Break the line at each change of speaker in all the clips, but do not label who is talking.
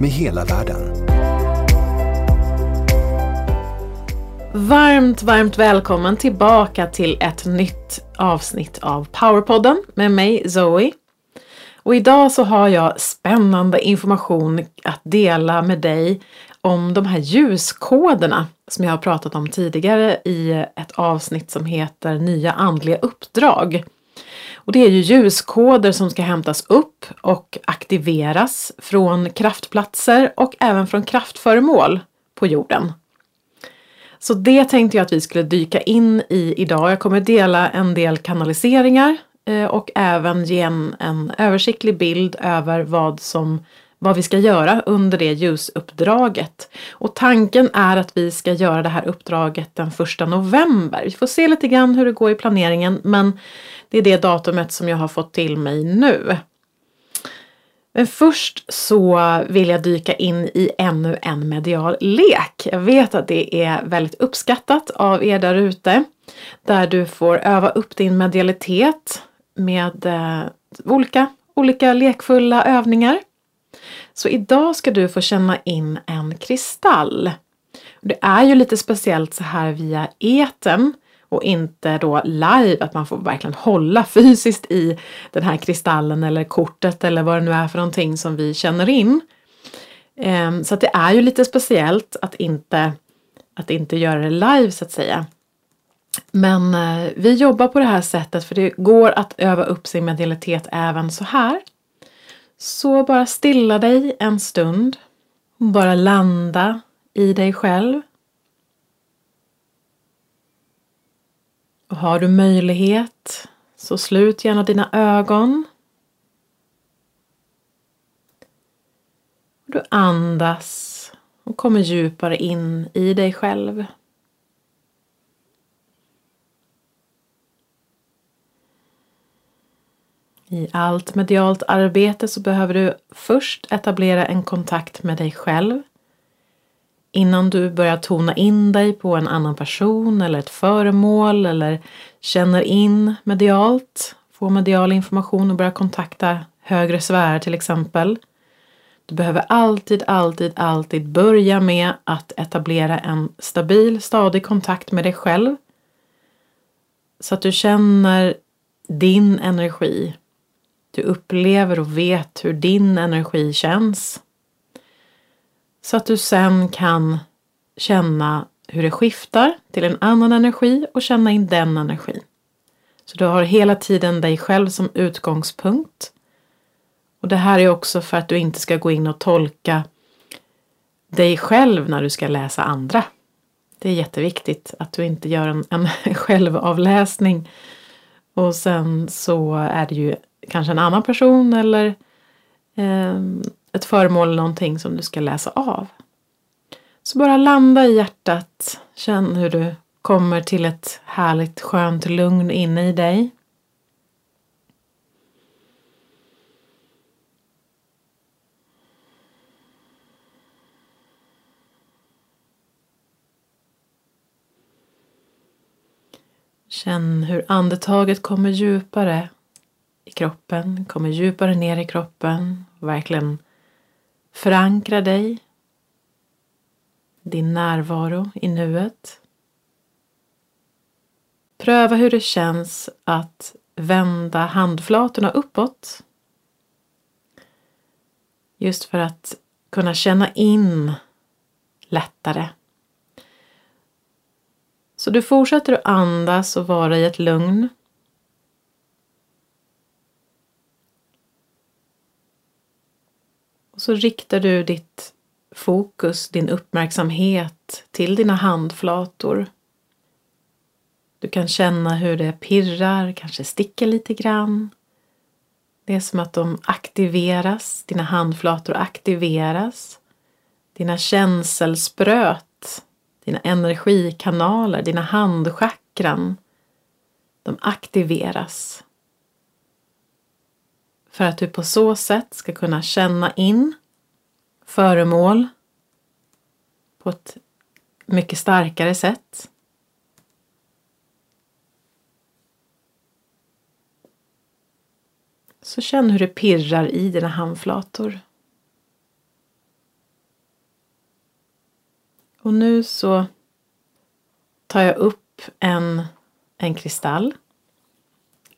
med hela världen.
Varmt, varmt välkommen tillbaka till ett nytt avsnitt av Powerpodden med mig Zoe. Och idag så har jag spännande information att dela med dig om de här ljuskoderna som jag har pratat om tidigare i ett avsnitt som heter Nya andliga uppdrag. Och det är ju ljuskoder som ska hämtas upp och aktiveras från kraftplatser och även från kraftföremål på jorden. Så det tänkte jag att vi skulle dyka in i idag. Jag kommer dela en del kanaliseringar eh, och även ge en, en översiktlig bild över vad som vad vi ska göra under det ljusuppdraget. Och tanken är att vi ska göra det här uppdraget den 1 november. Vi får se lite grann hur det går i planeringen men det är det datumet som jag har fått till mig nu. Men först så vill jag dyka in i ännu en medial lek. Jag vet att det är väldigt uppskattat av er där ute. Där du får öva upp din medialitet med eh, olika, olika lekfulla övningar. Så idag ska du få känna in en kristall. Det är ju lite speciellt så här via eten och inte då live, att man får verkligen hålla fysiskt i den här kristallen eller kortet eller vad det nu är för någonting som vi känner in. Ehm, så att det är ju lite speciellt att inte, att inte göra det live så att säga. Men eh, vi jobbar på det här sättet för det går att öva upp sin medialitet även så här. Så bara stilla dig en stund. Bara landa i dig själv. Och har du möjlighet så slut gärna dina ögon. Du andas och kommer djupare in i dig själv. I allt medialt arbete så behöver du först etablera en kontakt med dig själv innan du börjar tona in dig på en annan person eller ett föremål eller känner in medialt, får medial information och börjar kontakta högre sfärer till exempel. Du behöver alltid, alltid, alltid börja med att etablera en stabil, stadig kontakt med dig själv. Så att du känner din energi. Du upplever och vet hur din energi känns. Så att du sen kan känna hur det skiftar till en annan energi och känna in den energin. Så du har hela tiden dig själv som utgångspunkt. Och det här är också för att du inte ska gå in och tolka dig själv när du ska läsa andra. Det är jätteviktigt att du inte gör en, en självavläsning och sen så är det ju kanske en annan person eller eh, ett föremål eller någonting som du ska läsa av. Så bara landa i hjärtat. Känn hur du kommer till ett härligt skönt lugn inne i dig. Känn hur andetaget kommer djupare i kroppen, kommer djupare ner i kroppen och verkligen Förankra dig, din närvaro i nuet. Pröva hur det känns att vända handflatorna uppåt. Just för att kunna känna in lättare. Så du fortsätter att andas och vara i ett lugn. Så riktar du ditt fokus, din uppmärksamhet till dina handflator. Du kan känna hur det pirrar, kanske sticker lite grann. Det är som att de aktiveras, dina handflator aktiveras. Dina känselspröt, dina energikanaler, dina handchakran. De aktiveras. För att du på så sätt ska kunna känna in föremål på ett mycket starkare sätt. Så känn hur det pirrar i dina handflator. Och nu så tar jag upp en, en kristall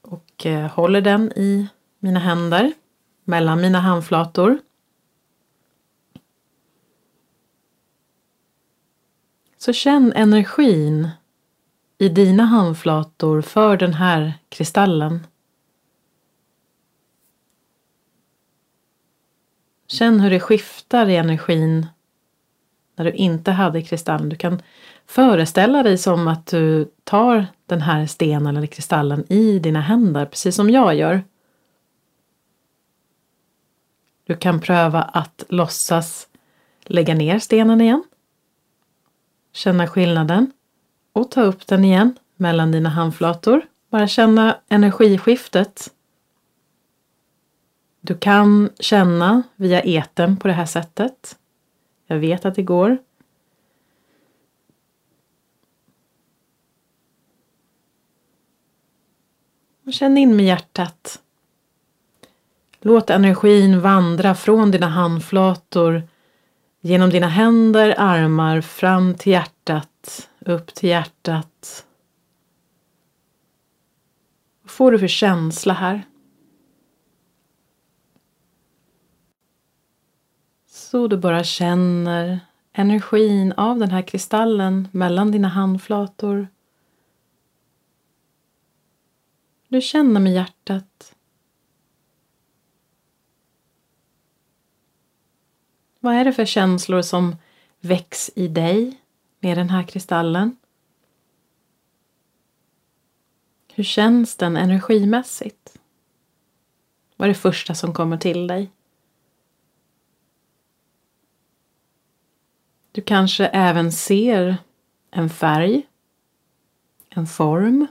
och eh, håller den i mina händer mellan mina handflator. Så känn energin i dina handflator för den här kristallen. Känn hur det skiftar i energin när du inte hade kristallen. Du kan föreställa dig som att du tar den här stenen eller kristallen i dina händer, precis som jag gör. Du kan pröva att låtsas lägga ner stenen igen. Känna skillnaden och ta upp den igen mellan dina handflator. Bara känna energiskiftet. Du kan känna via eten på det här sättet. Jag vet att det går. Och känn in med hjärtat. Låt energin vandra från dina handflator genom dina händer, armar, fram till hjärtat, upp till hjärtat. Vad får du för känsla här? Så du bara känner energin av den här kristallen mellan dina handflator. Du känner med hjärtat. Vad är det för känslor som väcks i dig med den här kristallen? Hur känns den energimässigt? Vad är det första som kommer till dig? Du kanske även ser en färg, en form.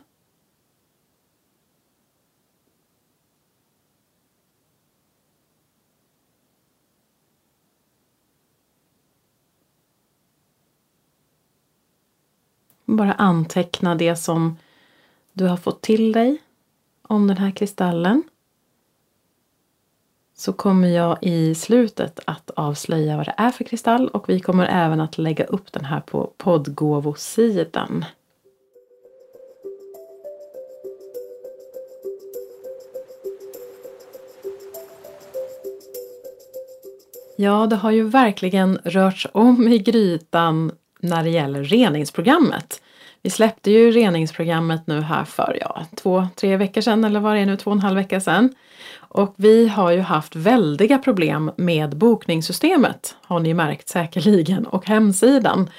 Bara anteckna det som du har fått till dig om den här kristallen så kommer jag i slutet att avslöja vad det är för kristall och vi kommer även att lägga upp den här på poddgåvosidan. Ja, det har ju verkligen rörts om i grytan när det gäller reningsprogrammet. Vi släppte ju reningsprogrammet nu här för ja, två, tre veckor sedan eller vad det är nu, två och en halv vecka sedan. Och vi har ju haft väldiga problem med bokningssystemet, har ni märkt säkerligen, och hemsidan.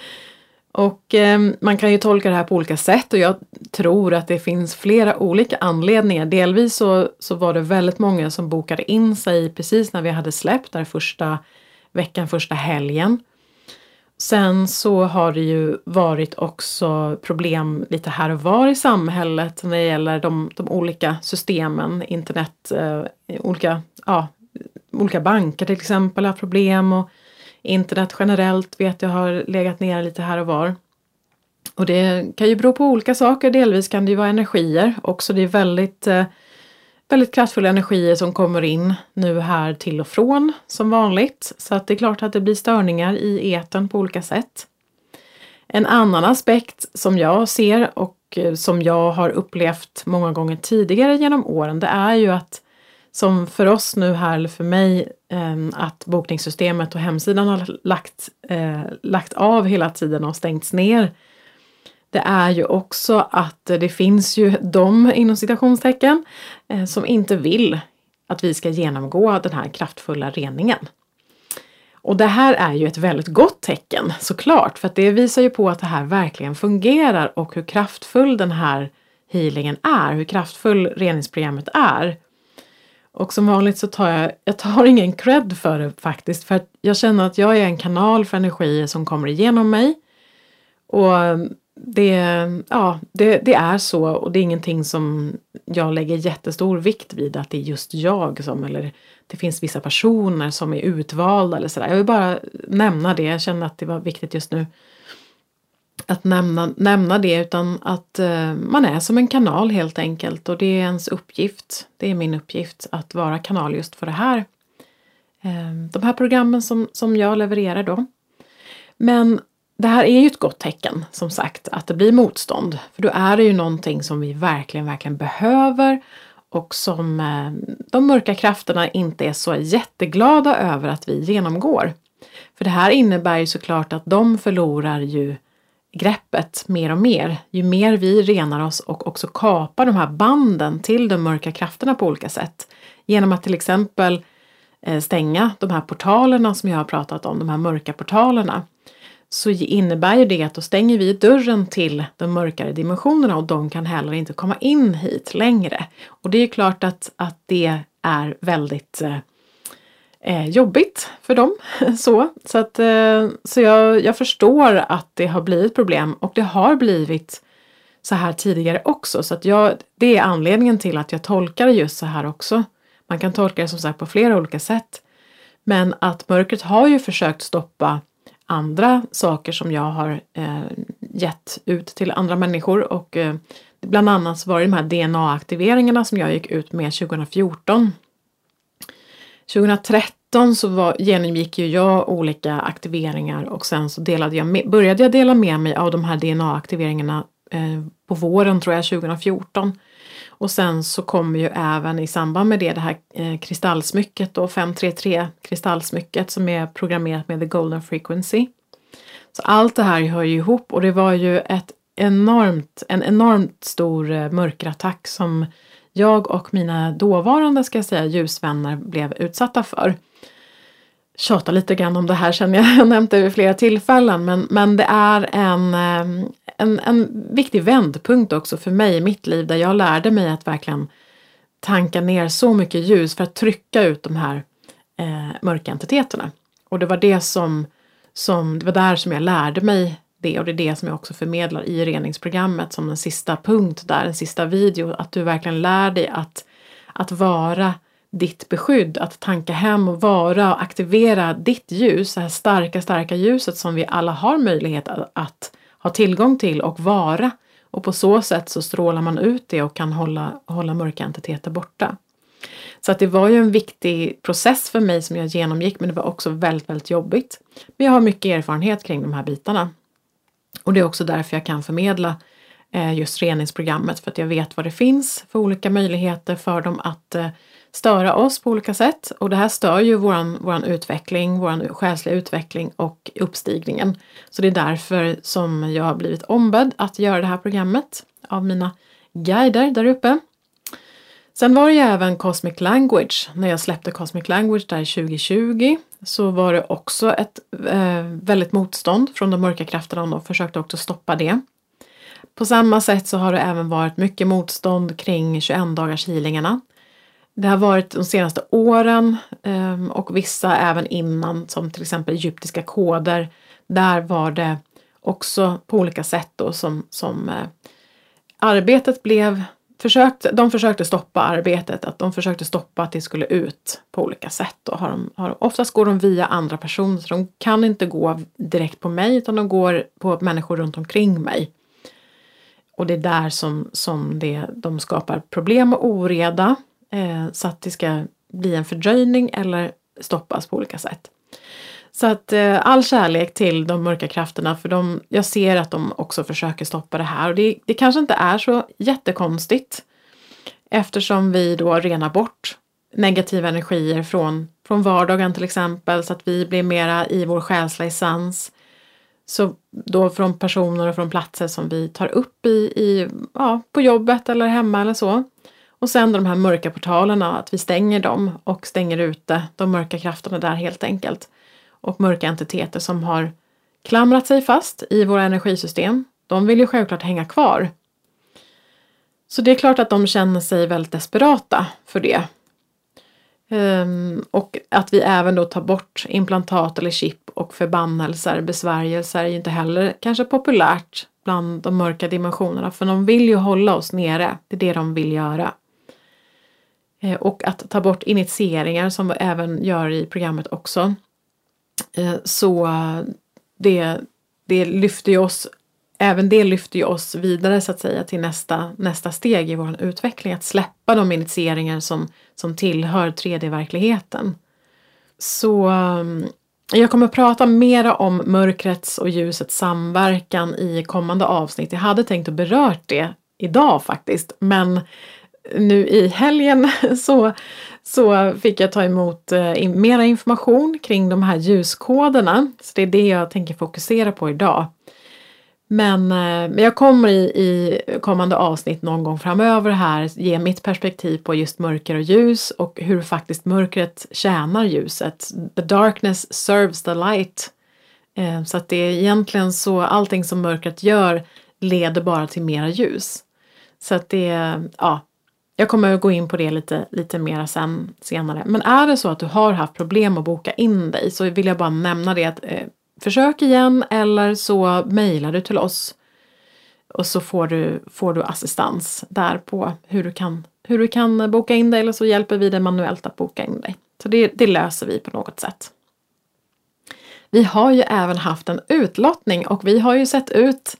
Och eh, man kan ju tolka det här på olika sätt och jag tror att det finns flera olika anledningar. Delvis så, så var det väldigt många som bokade in sig precis när vi hade släppt, där första veckan, första helgen. Sen så har det ju varit också problem lite här och var i samhället när det gäller de, de olika systemen, internet, eh, olika, ja, olika banker till exempel har problem och internet generellt vet jag har legat ner lite här och var. Och det kan ju bero på olika saker, delvis kan det ju vara energier också. Det är väldigt eh, väldigt kraftfulla energier som kommer in nu här till och från som vanligt. Så att det är klart att det blir störningar i eten på olika sätt. En annan aspekt som jag ser och eh, som jag har upplevt många gånger tidigare genom åren, det är ju att som för oss nu här, eller för mig, ehm, att bokningssystemet och hemsidan har lagt, eh, lagt av hela tiden och stängts ner det är ju också att det finns ju de inom citationstecken eh, som inte vill att vi ska genomgå den här kraftfulla reningen. Och det här är ju ett väldigt gott tecken såklart, för att det visar ju på att det här verkligen fungerar och hur kraftfull den här healingen är, hur kraftfull reningsprogrammet är. Och som vanligt så tar jag, jag tar ingen cred för det faktiskt. För att jag känner att jag är en kanal för energier som kommer igenom mig. Och det, ja, det, det, är så och det är ingenting som jag lägger jättestor vikt vid att det är just jag som eller det finns vissa personer som är utvalda eller sådär. Jag vill bara nämna det, jag känner att det var viktigt just nu att nämna, nämna det utan att eh, man är som en kanal helt enkelt och det är ens uppgift. Det är min uppgift att vara kanal just för det här. Eh, de här programmen som, som jag levererar då. Men det här är ju ett gott tecken som sagt att det blir motstånd. För då är det ju någonting som vi verkligen, verkligen behöver och som eh, de mörka krafterna inte är så jätteglada över att vi genomgår. För det här innebär ju såklart att de förlorar ju greppet mer och mer. Ju mer vi renar oss och också kapar de här banden till de mörka krafterna på olika sätt. Genom att till exempel eh, stänga de här portalerna som jag har pratat om, de här mörka portalerna. Så innebär ju det att då stänger vi dörren till de mörkare dimensionerna och de kan heller inte komma in hit längre. Och det är klart att, att det är väldigt eh, eh, jobbigt för dem. så så, att, eh, så jag, jag förstår att det har blivit problem och det har blivit så här tidigare också. Så att jag, det är anledningen till att jag tolkar det just så här också. Man kan tolka det som sagt på flera olika sätt. Men att mörkret har ju försökt stoppa andra saker som jag har eh, gett ut till andra människor och eh, bland annat så var det de här DNA-aktiveringarna som jag gick ut med 2014 2013 så var, genomgick ju jag olika aktiveringar och sen så delade jag med, började jag dela med mig av de här DNA-aktiveringarna eh, på våren tror jag 2014. Och sen så kommer ju även i samband med det det här eh, kristallsmycket då 533 kristallsmycket som är programmerat med the golden frequency. Så allt det här hör ju ihop och det var ju ett enormt, en enormt stor eh, mörkerattack som jag och mina dåvarande ska jag säga, ljusvänner blev utsatta för. Tjata lite grann om det här känner jag, jag har nämnt det vid flera tillfällen men, men det är en, eh, en, en viktig vändpunkt också för mig i mitt liv där jag lärde mig att verkligen tanka ner så mycket ljus för att trycka ut de här eh, mörka entiteterna. Och det var det som, som, det var där som jag lärde mig det och det är det som jag också förmedlar i reningsprogrammet som en sista punkt där, en sista video, att du verkligen lär dig att, att vara ditt beskydd, att tanka hem och vara och aktivera ditt ljus, det här starka, starka ljuset som vi alla har möjlighet att, att ha tillgång till och vara. Och på så sätt så strålar man ut det och kan hålla, hålla mörka entiteter borta. Så att det var ju en viktig process för mig som jag genomgick men det var också väldigt, väldigt jobbigt. Men jag har mycket erfarenhet kring de här bitarna. Och det är också därför jag kan förmedla eh, just reningsprogrammet för att jag vet vad det finns för olika möjligheter för dem att eh, störa oss på olika sätt. Och det här stör ju våran, våran utveckling, våran själsliga utveckling och uppstigningen. Så det är därför som jag har blivit ombedd att göra det här programmet av mina guider där uppe. Sen var det ju även Cosmic Language. När jag släppte Cosmic Language där 2020 så var det också ett eh, väldigt motstånd från de mörka krafterna och de försökte också stoppa det. På samma sätt så har det även varit mycket motstånd kring 21 dagars healingarna. Det har varit de senaste åren ehm, och vissa även innan som till exempel egyptiska koder. Där var det också på olika sätt då som, som eh, arbetet blev försökt, de försökte stoppa arbetet, att de försökte stoppa att det skulle ut på olika sätt. Och har de, har, oftast går de via andra personer, så de kan inte gå direkt på mig utan de går på människor runt omkring mig. Och det är där som, som det, de skapar problem och oreda eh, så att det ska bli en fördröjning eller stoppas på olika sätt. Så att eh, all kärlek till de mörka krafterna för de, jag ser att de också försöker stoppa det här och det, det kanske inte är så jättekonstigt eftersom vi då renar bort negativa energier från, från vardagen till exempel så att vi blir mera i vår själsliga essens. Så då från personer och från platser som vi tar upp i, i, ja, på jobbet eller hemma eller så. Och sen de här mörka portalerna, att vi stänger dem och stänger ute de mörka krafterna där helt enkelt och mörka entiteter som har klamrat sig fast i våra energisystem. De vill ju självklart hänga kvar. Så det är klart att de känner sig väldigt desperata för det. Um, och att vi även då tar bort implantat eller chip och förbannelser, besvärjelser är ju inte heller kanske populärt bland de mörka dimensionerna för de vill ju hålla oss nere. Det är det de vill göra. Eh, och att ta bort initieringar som vi även gör i programmet också. Eh, så det, det lyfter ju oss, även det lyfter ju oss vidare så att säga till nästa, nästa steg i vår utveckling. Att släppa de initieringar som, som tillhör 3D-verkligheten. Så eh, jag kommer att prata mera om mörkrets och ljusets samverkan i kommande avsnitt. Jag hade tänkt att berört det idag faktiskt, men nu i helgen så, så fick jag ta emot eh, mera information kring de här ljuskoderna. Så det är det jag tänker fokusera på idag. Men eh, jag kommer i, i kommande avsnitt någon gång framöver här ge mitt perspektiv på just mörker och ljus och hur faktiskt mörkret tjänar ljuset. The darkness serves the light. Eh, så att det är egentligen så allting som mörkret gör leder bara till mera ljus. Så att det, ja, jag kommer att gå in på det lite, lite mer sen, senare. Men är det så att du har haft problem att boka in dig så vill jag bara nämna det att eh, försök igen eller så mejlar du till oss och så får du, får du assistans där på hur du, kan, hur du kan boka in dig eller så hjälper vi dig manuellt att boka in dig. Så det, det löser vi på något sätt. Vi har ju även haft en utlottning och vi har ju sett ut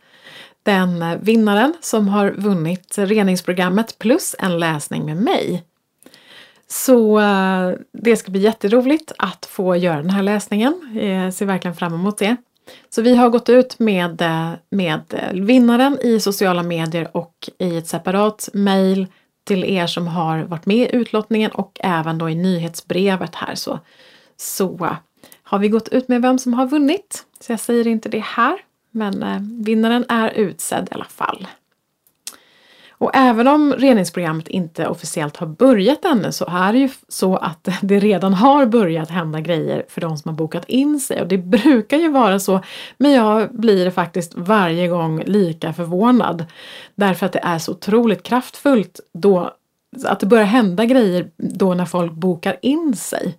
den eh, vinnaren som har vunnit reningsprogrammet plus en läsning med mig. Så eh, det ska bli jätteroligt att få göra den här läsningen. Jag ser verkligen fram emot det. Så vi har gått ut med, eh, med vinnaren i sociala medier och i ett separat mejl till er som har varit med i utlottningen och även då i nyhetsbrevet här så, så har vi gått ut med vem som har vunnit. Så jag säger inte det här, men eh, vinnaren är utsedd i alla fall. Och även om reningsprogrammet inte officiellt har börjat ännu så är det ju så att det redan har börjat hända grejer för de som har bokat in sig och det brukar ju vara så men jag blir faktiskt varje gång lika förvånad därför att det är så otroligt kraftfullt då att det börjar hända grejer då när folk bokar in sig.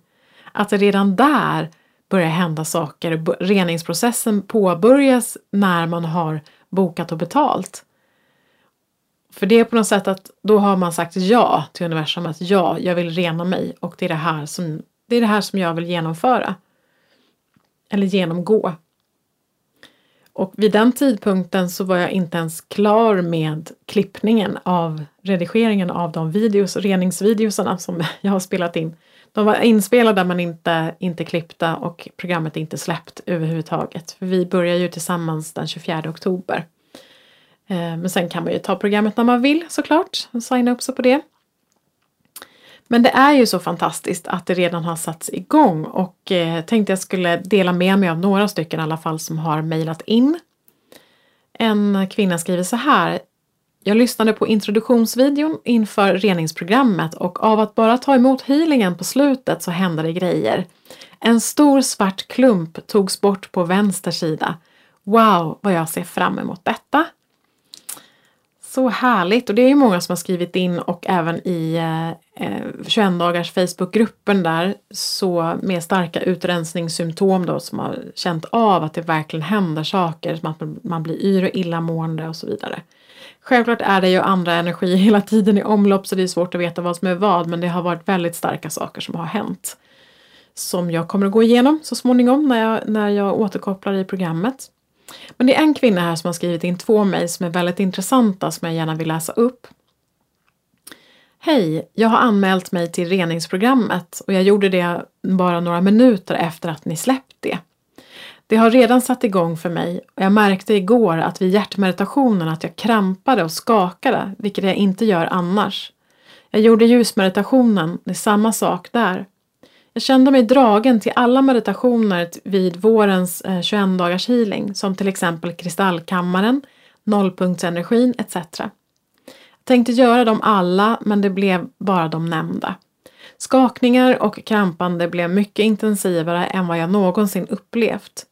Att det redan där börjar hända saker, reningsprocessen påbörjas när man har bokat och betalt. För det är på något sätt att då har man sagt ja till universum att ja, jag vill rena mig och det är det här som, det är det här som jag vill genomföra. Eller genomgå. Och vid den tidpunkten så var jag inte ens klar med klippningen av redigeringen av de videos, reningsvideosarna som jag har spelat in. De var inspelade men inte, inte klippta och programmet är inte släppt överhuvudtaget. För vi börjar ju tillsammans den 24 oktober. Eh, men sen kan man ju ta programmet när man vill såklart och signa upp sig på det. Men det är ju så fantastiskt att det redan har satts igång och eh, tänkte jag skulle dela med mig av några stycken i alla fall som har mejlat in. En kvinna skriver så här. Jag lyssnade på introduktionsvideon inför reningsprogrammet och av att bara ta emot healingen på slutet så hände det grejer. En stor svart klump togs bort på vänster sida. Wow, vad jag ser fram emot detta! Så härligt! Och det är ju många som har skrivit in och även i eh, eh 21 dagars Facebookgruppen där så med starka utrensningssymptom då som har känt av att det verkligen händer saker som att man blir yr och illamående och så vidare. Självklart är det ju andra energier hela tiden i omlopp så det är svårt att veta vad som är vad men det har varit väldigt starka saker som har hänt. Som jag kommer att gå igenom så småningom när jag, när jag återkopplar i programmet. Men det är en kvinna här som har skrivit in två mejl som är väldigt intressanta som jag gärna vill läsa upp. Hej! Jag har anmält mig till reningsprogrammet och jag gjorde det bara några minuter efter att ni släppt det. Det har redan satt igång för mig och jag märkte igår att vid hjärtmeditationen att jag krampade och skakade, vilket jag inte gör annars. Jag gjorde ljusmeditationen, det är samma sak där. Jag kände mig dragen till alla meditationer vid vårens eh, 21 dagars healing som till exempel kristallkammaren, nollpunktsenergin etc. Jag tänkte göra dem alla men det blev bara de nämnda. Skakningar och krampande blev mycket intensivare än vad jag någonsin upplevt.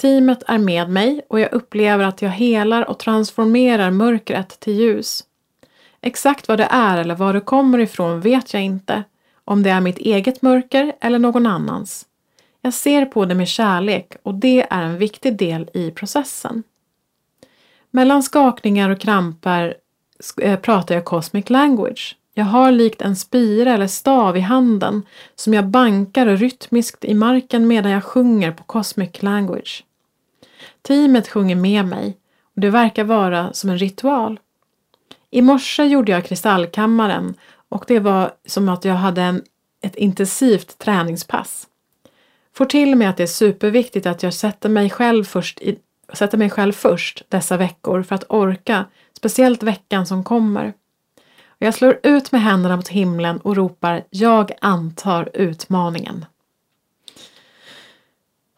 Teamet är med mig och jag upplever att jag helar och transformerar mörkret till ljus. Exakt vad det är eller var det kommer ifrån vet jag inte om det är mitt eget mörker eller någon annans. Jag ser på det med kärlek och det är en viktig del i processen. Mellan skakningar och kramper eh, pratar jag cosmic language. Jag har likt en spira eller stav i handen som jag bankar rytmiskt i marken medan jag sjunger på cosmic language. Teamet sjunger med mig och det verkar vara som en ritual. I morse gjorde jag kristallkammaren och det var som att jag hade en, ett intensivt träningspass. Får till mig att det är superviktigt att jag sätter mig själv först i, sätter mig själv först dessa veckor för att orka, speciellt veckan som kommer. Jag slår ut med händerna mot himlen och ropar Jag antar utmaningen.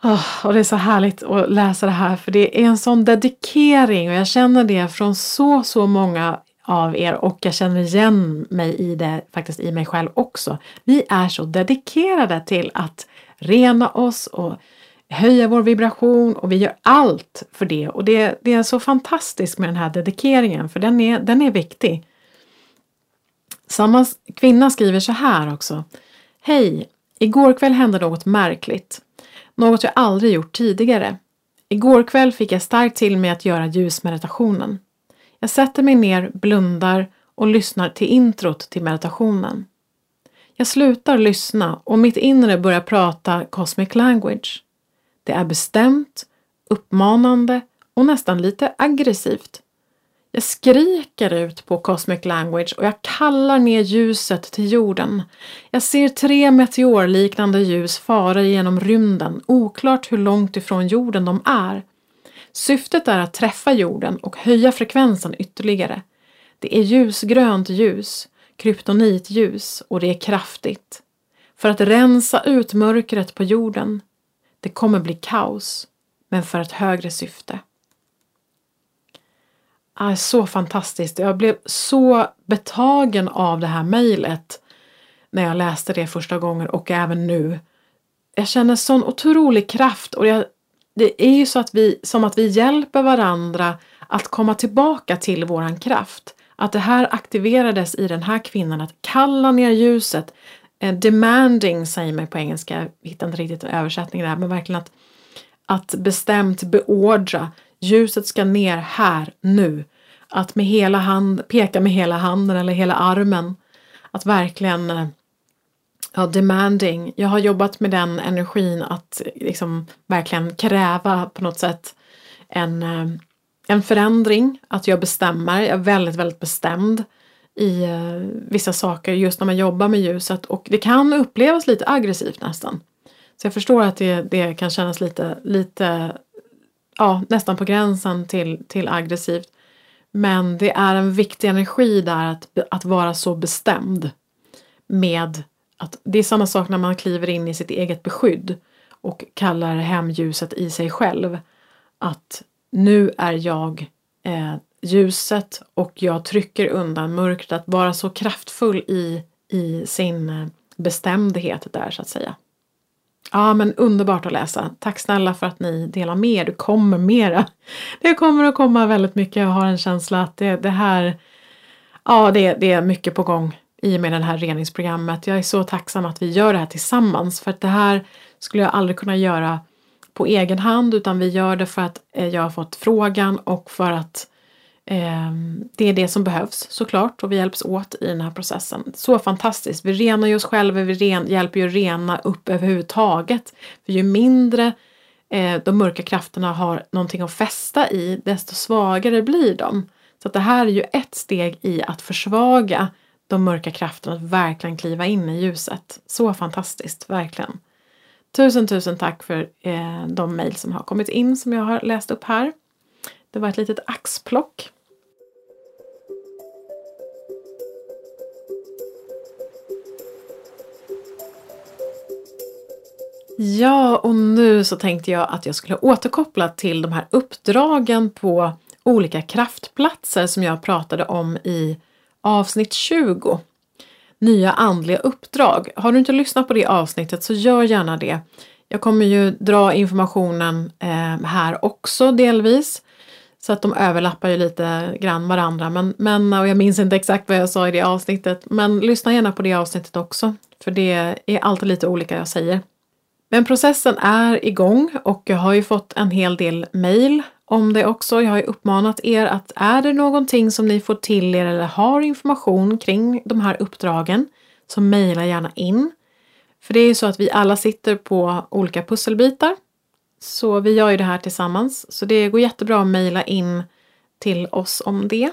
Oh, och det är så härligt att läsa det här för det är en sån dedikering och jag känner det från så, så många av er och jag känner igen mig i det faktiskt i mig själv också. Vi är så dedikerade till att rena oss och höja vår vibration och vi gör allt för det och det, det är så fantastiskt med den här dedikeringen för den är, den är viktig. Samma kvinna skriver så här också. Hej! Igår kväll hände något märkligt. Något jag aldrig gjort tidigare. Igår kväll fick jag starkt till mig att göra ljusmeditationen. Jag sätter mig ner, blundar och lyssnar till introt till meditationen. Jag slutar lyssna och mitt inre börjar prata cosmic language. Det är bestämt, uppmanande och nästan lite aggressivt. Jag skriker ut på cosmic language och jag kallar ner ljuset till jorden. Jag ser tre meteorliknande ljus fara genom rymden, oklart hur långt ifrån jorden de är. Syftet är att träffa jorden och höja frekvensen ytterligare. Det är ljusgrönt ljus, kryptonitljus och det är kraftigt. För att rensa ut mörkret på jorden. Det kommer bli kaos, men för ett högre syfte är så fantastiskt. Jag blev så betagen av det här mejlet när jag läste det första gången och även nu. Jag känner sån otrolig kraft och jag, det är ju så att vi, som att vi hjälper varandra att komma tillbaka till våran kraft. Att det här aktiverades i den här kvinnan att kalla ner ljuset. Eh, demanding säger man på engelska, jag hittar inte riktigt en översättning där, men verkligen att, att bestämt beordra ljuset ska ner här nu. Att med hela hand, peka med hela handen eller hela armen. Att verkligen eh, ja, demanding. Jag har jobbat med den energin att eh, liksom verkligen kräva på något sätt en, eh, en förändring. Att jag bestämmer. Jag är väldigt, väldigt bestämd i vissa saker just när man jobbar med ljuset och det kan upplevas lite aggressivt nästan. Så jag förstår att det, det kan kännas lite, lite ja, nästan på gränsen till, till aggressivt. Men det är en viktig energi där att, att vara så bestämd med att det är samma sak när man kliver in i sitt eget beskydd och kallar hem ljuset i sig själv. Att nu är jag eh, ljuset och jag trycker undan mörkret. Att vara så kraftfull i, i sin eh, bestämdhet där så att säga. Ja, men underbart att läsa. Tack snälla för att ni delar med er. Det kommer mera. Det kommer att komma väldigt mycket. Jag har en känsla att det, det här, ja, det, det är mycket på gång i och med det här reningsprogrammet. Jag är så tacksam att vi gör det här tillsammans för att det här skulle jag aldrig kunna göra på egen hand utan vi gör det för att eh, jag har fått frågan och för att Ehm, det är det som behövs såklart och vi hjälps åt i den här processen. Så fantastiskt! Vi renar ju oss själva, vi ren, hjälper ju att rena upp överhuvudtaget. För ju mindre eh, de mörka krafterna har någonting att fästa i, desto svagare blir de. Så att det här är ju ett steg i att försvaga de mörka krafterna, att verkligen kliva in i ljuset. Så fantastiskt, verkligen. Tusen, tusen tack för eh, de mejl som har kommit in som jag har läst upp här. Det var ett litet axplock. Ja, och nu så tänkte jag att jag skulle återkoppla till de här uppdragen på olika kraftplatser som jag pratade om i avsnitt 20. Nya andliga uppdrag. Har du inte lyssnat på det avsnittet så gör gärna det. Jag kommer ju dra informationen eh, här också delvis. Så att de överlappar ju lite grann varandra. Men, men, och jag minns inte exakt vad jag sa i det avsnittet. Men lyssna gärna på det avsnittet också. För det är alltid lite olika jag säger. Men processen är igång och jag har ju fått en hel del mejl om det också. Jag har ju uppmanat er att är det någonting som ni får till er eller har information kring de här uppdragen så mejla gärna in. För det är ju så att vi alla sitter på olika pusselbitar. Så vi gör ju det här tillsammans. Så det går jättebra att mejla in till oss om det.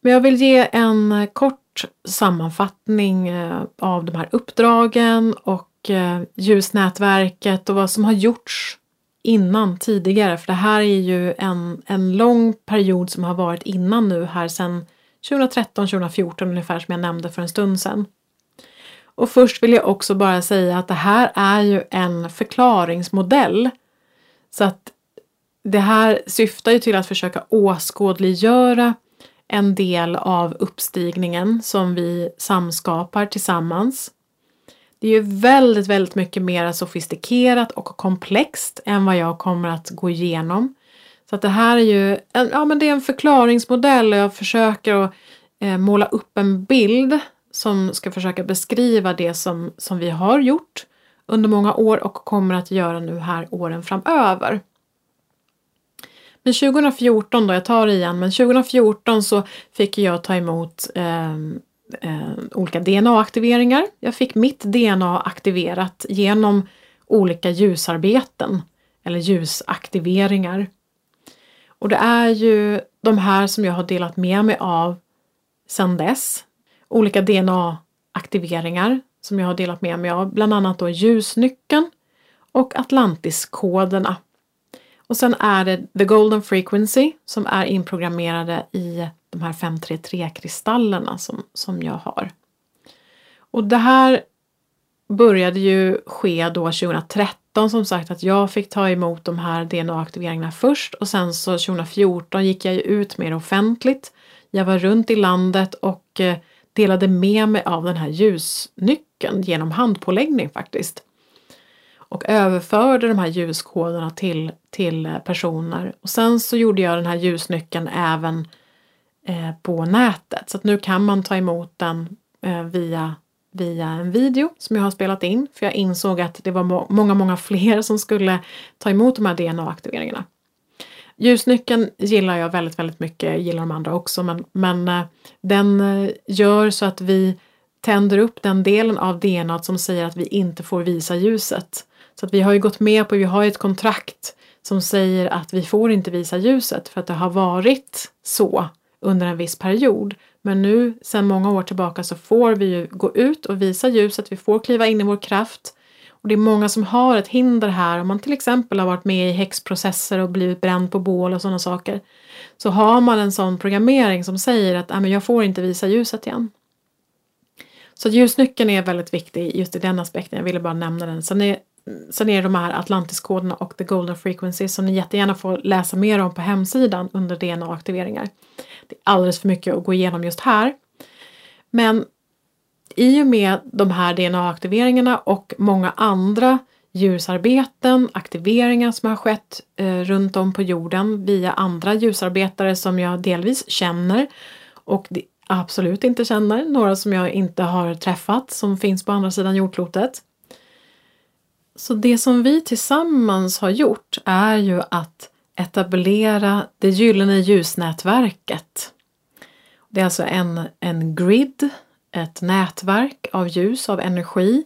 Men jag vill ge en kort sammanfattning eh, av de här uppdragen och eh, ljusnätverket och vad som har gjorts innan tidigare. För det här är ju en, en lång period som har varit innan nu här sedan 2013-2014 ungefär som jag nämnde för en stund sedan. Och först vill jag också bara säga att det här är ju en förklaringsmodell. Så att det här syftar ju till att försöka åskådliggöra en del av uppstigningen som vi samskapar tillsammans. Det är ju väldigt, väldigt mycket mer sofistikerat och komplext än vad jag kommer att gå igenom. Så att det här är ju en, ja, men det är en förklaringsmodell och jag försöker att eh, måla upp en bild som ska försöka beskriva det som, som vi har gjort under många år och kommer att göra nu här åren framöver. Men 2014 då, jag tar det igen, men 2014 så fick jag ta emot eh, eh, olika DNA-aktiveringar. Jag fick mitt DNA aktiverat genom olika ljusarbeten eller ljusaktiveringar. Och det är ju de här som jag har delat med mig av sedan dess. Olika DNA-aktiveringar som jag har delat med mig av, bland annat då ljusnyckeln och Atlantiskoderna. Och sen är det the golden frequency som är inprogrammerade i de här 533-kristallerna som, som jag har. Och det här började ju ske då 2013 som sagt att jag fick ta emot de här DNA-aktiveringarna först och sen så 2014 gick jag ju ut mer offentligt. Jag var runt i landet och eh, delade med mig av den här ljusnyckeln genom handpåläggning faktiskt. Och överförde de här ljuskoderna till, till eh, personer. Och sen så gjorde jag den här ljusnyckeln även Eh, på nätet. Så att nu kan man ta emot den eh, via, via en video som jag har spelat in. För jag insåg att det var må många, många fler som skulle ta emot de här DNA-aktiveringarna. Ljusnyckeln gillar jag väldigt, väldigt mycket. Jag gillar de andra också, men, men eh, den gör så att vi tänder upp den delen av DNA som säger att vi inte får visa ljuset. Så att vi har ju gått med på, vi har ett kontrakt som säger att vi får inte visa ljuset för att det har varit så under en viss period. Men nu sedan många år tillbaka så får vi ju gå ut och visa ljuset, vi får kliva in i vår kraft. Och det är många som har ett hinder här om man till exempel har varit med i häxprocesser och blivit bränd på bål och sådana saker. Så har man en sån programmering som säger att jag får inte visa ljuset igen. Så ljusnyckeln är väldigt viktig just i den aspekten, jag ville bara nämna den. Sen är, sen är det de här Atlantiskoderna och the golden frequency som ni jättegärna får läsa mer om på hemsidan under DNA-aktiveringar. Det är alldeles för mycket att gå igenom just här. Men i och med de här DNA-aktiveringarna och många andra ljusarbeten, aktiveringar som har skett eh, runt om på jorden via andra ljusarbetare som jag delvis känner och absolut inte känner, några som jag inte har träffat som finns på andra sidan jordklotet. Så det som vi tillsammans har gjort är ju att etablera det gyllene ljusnätverket. Det är alltså en, en grid, ett nätverk av ljus, av energi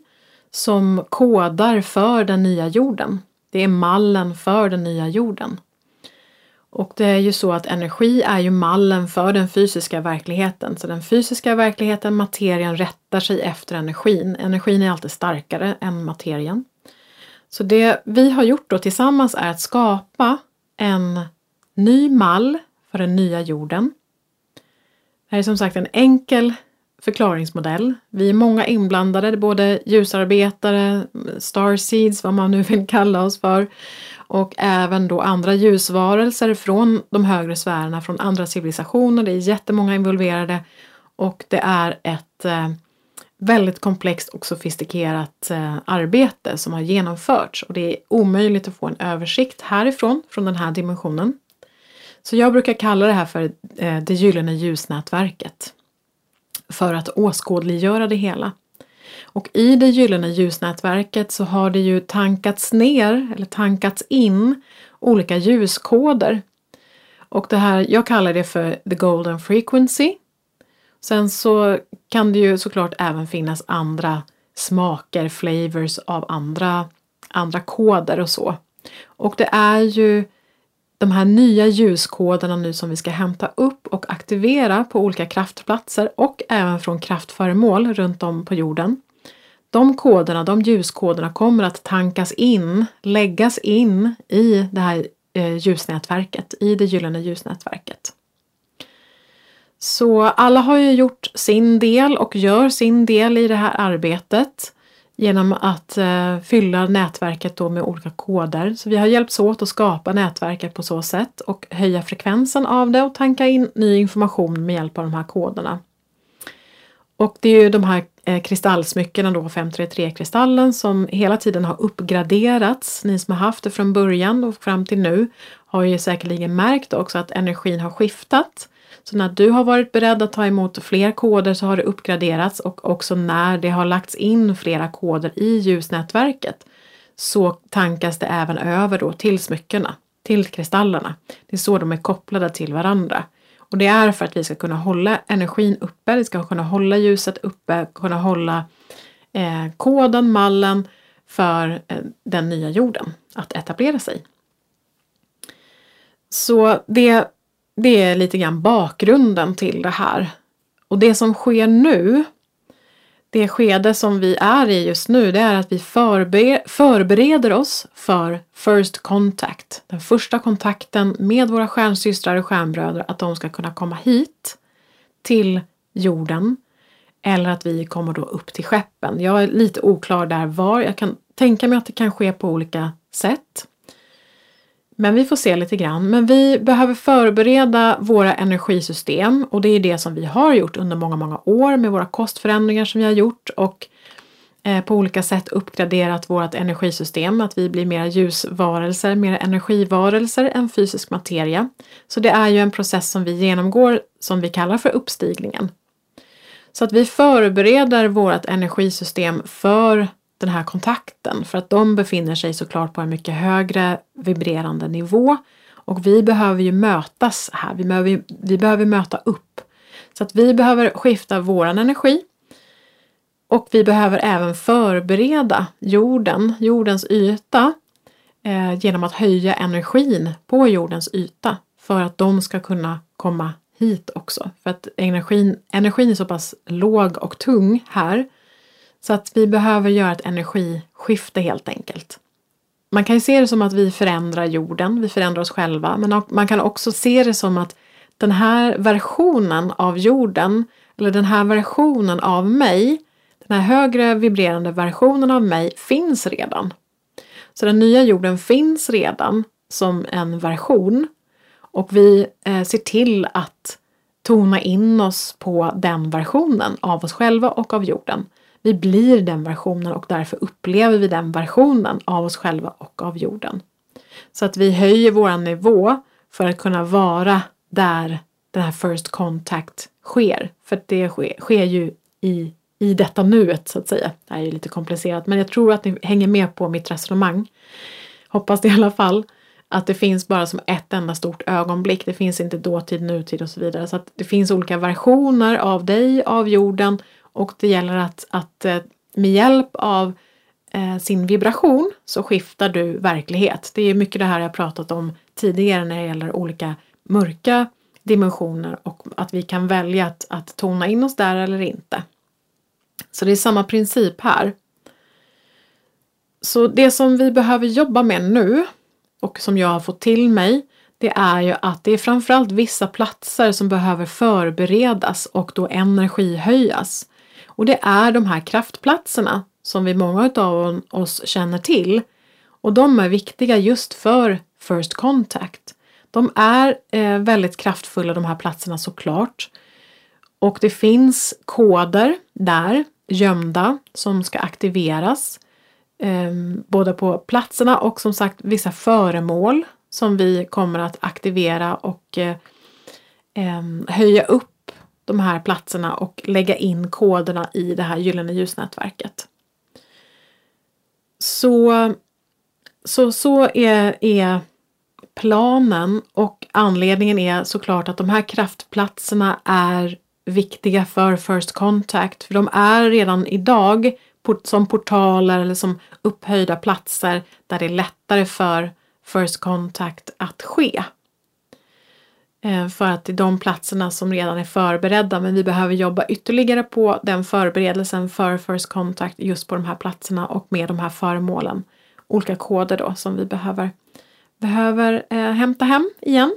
som kodar för den nya jorden. Det är mallen för den nya jorden. Och det är ju så att energi är ju mallen för den fysiska verkligheten. Så den fysiska verkligheten, materien, rättar sig efter energin. Energin är alltid starkare än materien. Så det vi har gjort då tillsammans är att skapa en ny mall för den nya jorden. Det här är som sagt en enkel förklaringsmodell. Vi är många inblandade, både ljusarbetare, starseeds, vad man nu vill kalla oss för, och även då andra ljusvarelser från de högre sfärerna, från andra civilisationer. Det är jättemånga involverade och det är ett eh, väldigt komplext och sofistikerat eh, arbete som har genomförts och det är omöjligt att få en översikt härifrån, från den här dimensionen. Så jag brukar kalla det här för eh, det gyllene ljusnätverket för att åskådliggöra det hela. Och i det gyllene ljusnätverket så har det ju tankats ner eller tankats in olika ljuskoder. Och det här, jag kallar det för the golden frequency. Sen så kan det ju såklart även finnas andra smaker, flavors av andra, andra koder och så. Och det är ju de här nya ljuskoderna nu som vi ska hämta upp och aktivera på olika kraftplatser och även från kraftföremål runt om på jorden. De koderna, de ljuskoderna kommer att tankas in, läggas in i det här eh, ljusnätverket, i det gyllene ljusnätverket. Så alla har ju gjort sin del och gör sin del i det här arbetet genom att eh, fylla nätverket då med olika koder. Så vi har hjälpts åt att skapa nätverket på så sätt och höja frekvensen av det och tanka in ny information med hjälp av de här koderna. Och det är ju de här eh, kristallsmyckena då, 533-kristallen, som hela tiden har uppgraderats. Ni som har haft det från början och fram till nu har ju säkerligen märkt också att energin har skiftat. Så när du har varit beredd att ta emot fler koder så har det uppgraderats och också när det har lagts in flera koder i ljusnätverket så tankas det även över då till smyckena, till kristallerna. Det är så de är kopplade till varandra. Och det är för att vi ska kunna hålla energin uppe, vi ska kunna hålla ljuset uppe, kunna hålla eh, koden, mallen för eh, den nya jorden att etablera sig. Så det det är lite grann bakgrunden till det här. Och det som sker nu, det skede som vi är i just nu, det är att vi förber förbereder oss för First Contact. Den första kontakten med våra stjärnsystrar och stjärnbröder, att de ska kunna komma hit till jorden. Eller att vi kommer då upp till skeppen. Jag är lite oklar där var. Jag kan tänka mig att det kan ske på olika sätt. Men vi får se lite grann. Men vi behöver förbereda våra energisystem och det är det som vi har gjort under många, många år med våra kostförändringar som vi har gjort och eh, på olika sätt uppgraderat vårt energisystem, att vi blir mer ljusvarelser, mer energivarelser än fysisk materia. Så det är ju en process som vi genomgår som vi kallar för uppstigningen. Så att vi förbereder vårt energisystem för den här kontakten för att de befinner sig såklart på en mycket högre vibrerande nivå och vi behöver ju mötas här. Vi behöver, vi behöver möta upp. Så att vi behöver skifta våran energi och vi behöver även förbereda jorden, jordens yta eh, genom att höja energin på jordens yta för att de ska kunna komma hit också. För att energin, energin är så pass låg och tung här så att vi behöver göra ett energiskifte helt enkelt. Man kan ju se det som att vi förändrar jorden, vi förändrar oss själva, men man kan också se det som att den här versionen av jorden, eller den här versionen av mig, den här högre vibrerande versionen av mig finns redan. Så den nya jorden finns redan som en version och vi eh, ser till att tona in oss på den versionen av oss själva och av jorden. Vi blir den versionen och därför upplever vi den versionen av oss själva och av jorden. Så att vi höjer våran nivå för att kunna vara där den här first contact sker. För det sker, sker ju i, i detta nuet så att säga. Det här är ju lite komplicerat men jag tror att ni hänger med på mitt resonemang. Hoppas det i alla fall. Att det finns bara som ett enda stort ögonblick. Det finns inte dåtid, nutid och så vidare. Så att det finns olika versioner av dig, av jorden och det gäller att, att eh, med hjälp av eh, sin vibration så skiftar du verklighet. Det är mycket det här jag pratat om tidigare när det gäller olika mörka dimensioner och att vi kan välja att, att tona in oss där eller inte. Så det är samma princip här. Så det som vi behöver jobba med nu och som jag har fått till mig det är ju att det är framförallt vissa platser som behöver förberedas och då energihöjas. Och det är de här kraftplatserna som vi många av oss känner till. Och de är viktiga just för First Contact. De är eh, väldigt kraftfulla de här platserna såklart. Och det finns koder där, gömda, som ska aktiveras. Eh, både på platserna och som sagt vissa föremål som vi kommer att aktivera och eh, ehm, höja upp de här platserna och lägga in koderna i det här gyllene ljusnätverket. Så så, så är, är planen och anledningen är såklart att de här kraftplatserna är viktiga för First Contact för de är redan idag som portaler eller som upphöjda platser där det är lättare för First Contact att ske. Eh, för att det är de platserna som redan är förberedda men vi behöver jobba ytterligare på den förberedelsen för First Contact just på de här platserna och med de här föremålen. Olika koder då som vi behöver, behöver eh, hämta hem igen.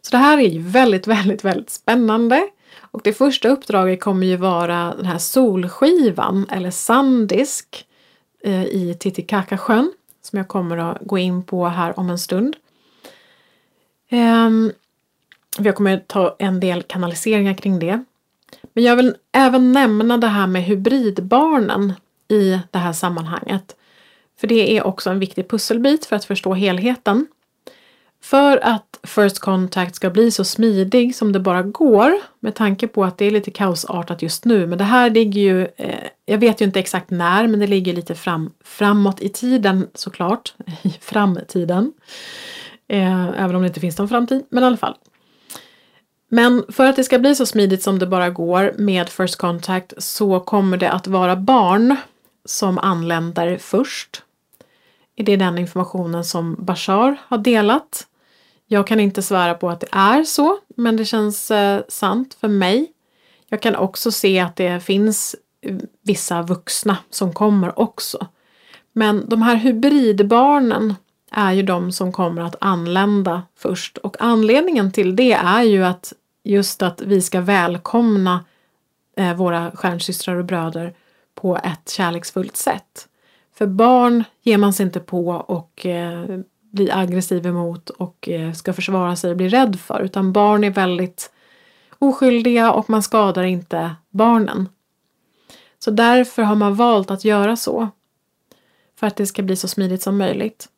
Så det här är ju väldigt, väldigt, väldigt spännande. Och det första uppdraget kommer ju vara den här solskivan eller Sandisk eh, i Titicacasjön som jag kommer att gå in på här om en stund. Um, jag kommer ta en del kanaliseringar kring det. Men jag vill även nämna det här med hybridbarnen i det här sammanhanget. För det är också en viktig pusselbit för att förstå helheten. För att First Contact ska bli så smidig som det bara går med tanke på att det är lite kaosartat just nu. Men det här ligger ju, eh, jag vet ju inte exakt när, men det ligger lite fram, framåt i tiden såklart. I framtiden. Eh, även om det inte finns någon framtid, men i alla fall. Men för att det ska bli så smidigt som det bara går med First Contact så kommer det att vara barn som anländer först. Det är den informationen som Bashar har delat. Jag kan inte svära på att det är så, men det känns eh, sant för mig. Jag kan också se att det finns eh, vissa vuxna som kommer också. Men de här hybridbarnen är ju de som kommer att anlända först och anledningen till det är ju att just att vi ska välkomna eh, våra stjärnsystrar och bröder på ett kärleksfullt sätt. För barn ger man sig inte på och eh, blir aggressiv emot och eh, ska försvara sig och bli rädd för utan barn är väldigt oskyldiga och man skadar inte barnen. Så därför har man valt att göra så. För att det ska bli så smidigt som möjligt.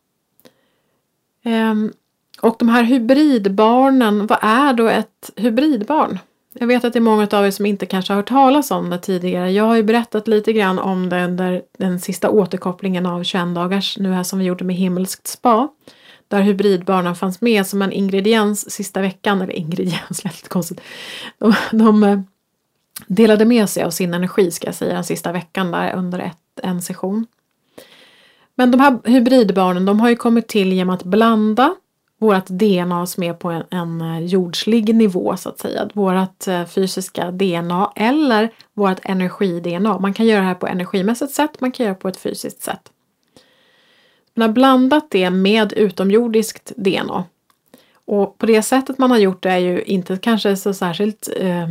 Ehm, och de här hybridbarnen, vad är då ett hybridbarn? Jag vet att det är många av er som inte kanske har hört talas om det tidigare. Jag har ju berättat lite grann om det under den sista återkopplingen av 21 dagars nu här som vi gjorde med himmelskt spa. Där hybridbarnen fanns med som en ingrediens sista veckan, eller ingrediens lät lite konstigt. De, de eh, delade med sig av sin energi ska jag säga den sista veckan där under ett, en session. Men de här hybridbarnen de har ju kommit till genom att blanda vårt DNA som är på en, en eh, jordslig nivå så att säga. Vårt eh, fysiska DNA eller vårt energi-DNA. Man kan göra det här på energimässigt sätt, man kan göra det på ett fysiskt sätt. Man har blandat det med utomjordiskt DNA. Och på det sättet man har gjort det är ju inte kanske så särskilt eh,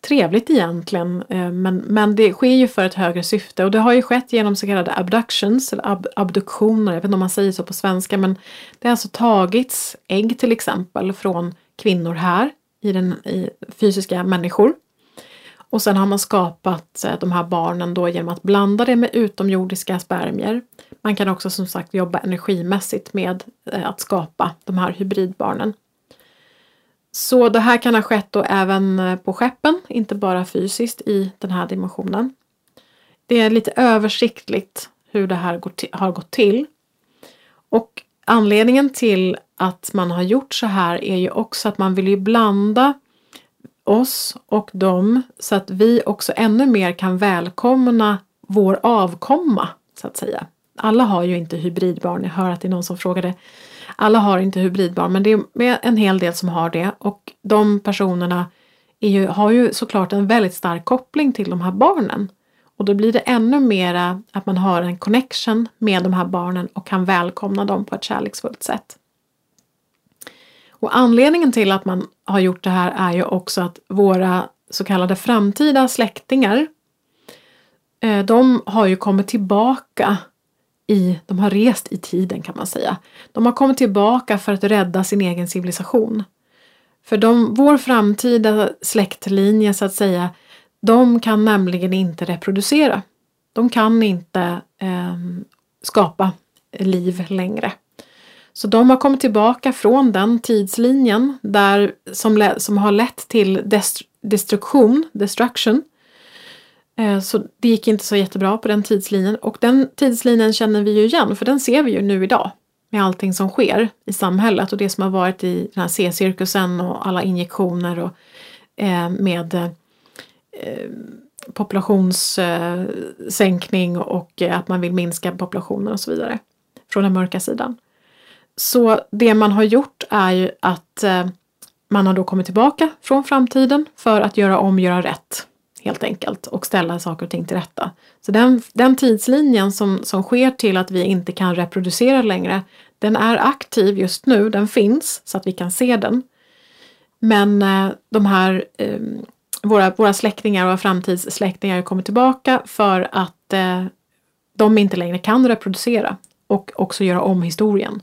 trevligt egentligen. Eh, men, men det sker ju för ett högre syfte och det har ju skett genom så kallade abductions eller ab abduktioner. Jag vet inte om man säger så på svenska men det har alltså tagits ägg till exempel från kvinnor här i, den, i fysiska människor. Och sen har man skapat eh, de här barnen då genom att blanda det med utomjordiska spermier. Man kan också som sagt jobba energimässigt med eh, att skapa de här hybridbarnen. Så det här kan ha skett då även eh, på skeppen, inte bara fysiskt i den här dimensionen. Det är lite översiktligt hur det här har gått till. Och anledningen till att man har gjort så här är ju också att man vill ju blanda oss och dem så att vi också ännu mer kan välkomna vår avkomma så att säga. Alla har ju inte hybridbarn, jag hör att det är någon som frågade alla har inte hybridbarn men det är en hel del som har det och de personerna ju, har ju såklart en väldigt stark koppling till de här barnen. Och då blir det ännu mera att man har en connection med de här barnen och kan välkomna dem på ett kärleksfullt sätt. Och anledningen till att man har gjort det här är ju också att våra så kallade framtida släktingar eh, de har ju kommit tillbaka i, de har rest i tiden kan man säga. De har kommit tillbaka för att rädda sin egen civilisation. För de, vår framtida släktlinje så att säga, de kan nämligen inte reproducera. De kan inte eh, skapa liv längre. Så de har kommit tillbaka från den tidslinjen där, som, som har lett till dest, destruktion, destruction. Eh, så det gick inte så jättebra på den tidslinjen och den tidslinjen känner vi ju igen för den ser vi ju nu idag med allting som sker i samhället och det som har varit i den här C-cirkusen och alla injektioner och eh, med eh, populationssänkning och att man vill minska populationen och så vidare från den mörka sidan. Så det man har gjort är ju att man har då kommit tillbaka från framtiden för att göra om, göra rätt helt enkelt och ställa saker och ting till rätta. Så den, den tidslinjen som, som sker till att vi inte kan reproducera längre, den är aktiv just nu, den finns så att vi kan se den. Men eh, de här eh, våra, våra släktingar och framtidssläktingar kommer tillbaka för att eh, de inte längre kan reproducera och också göra om historien.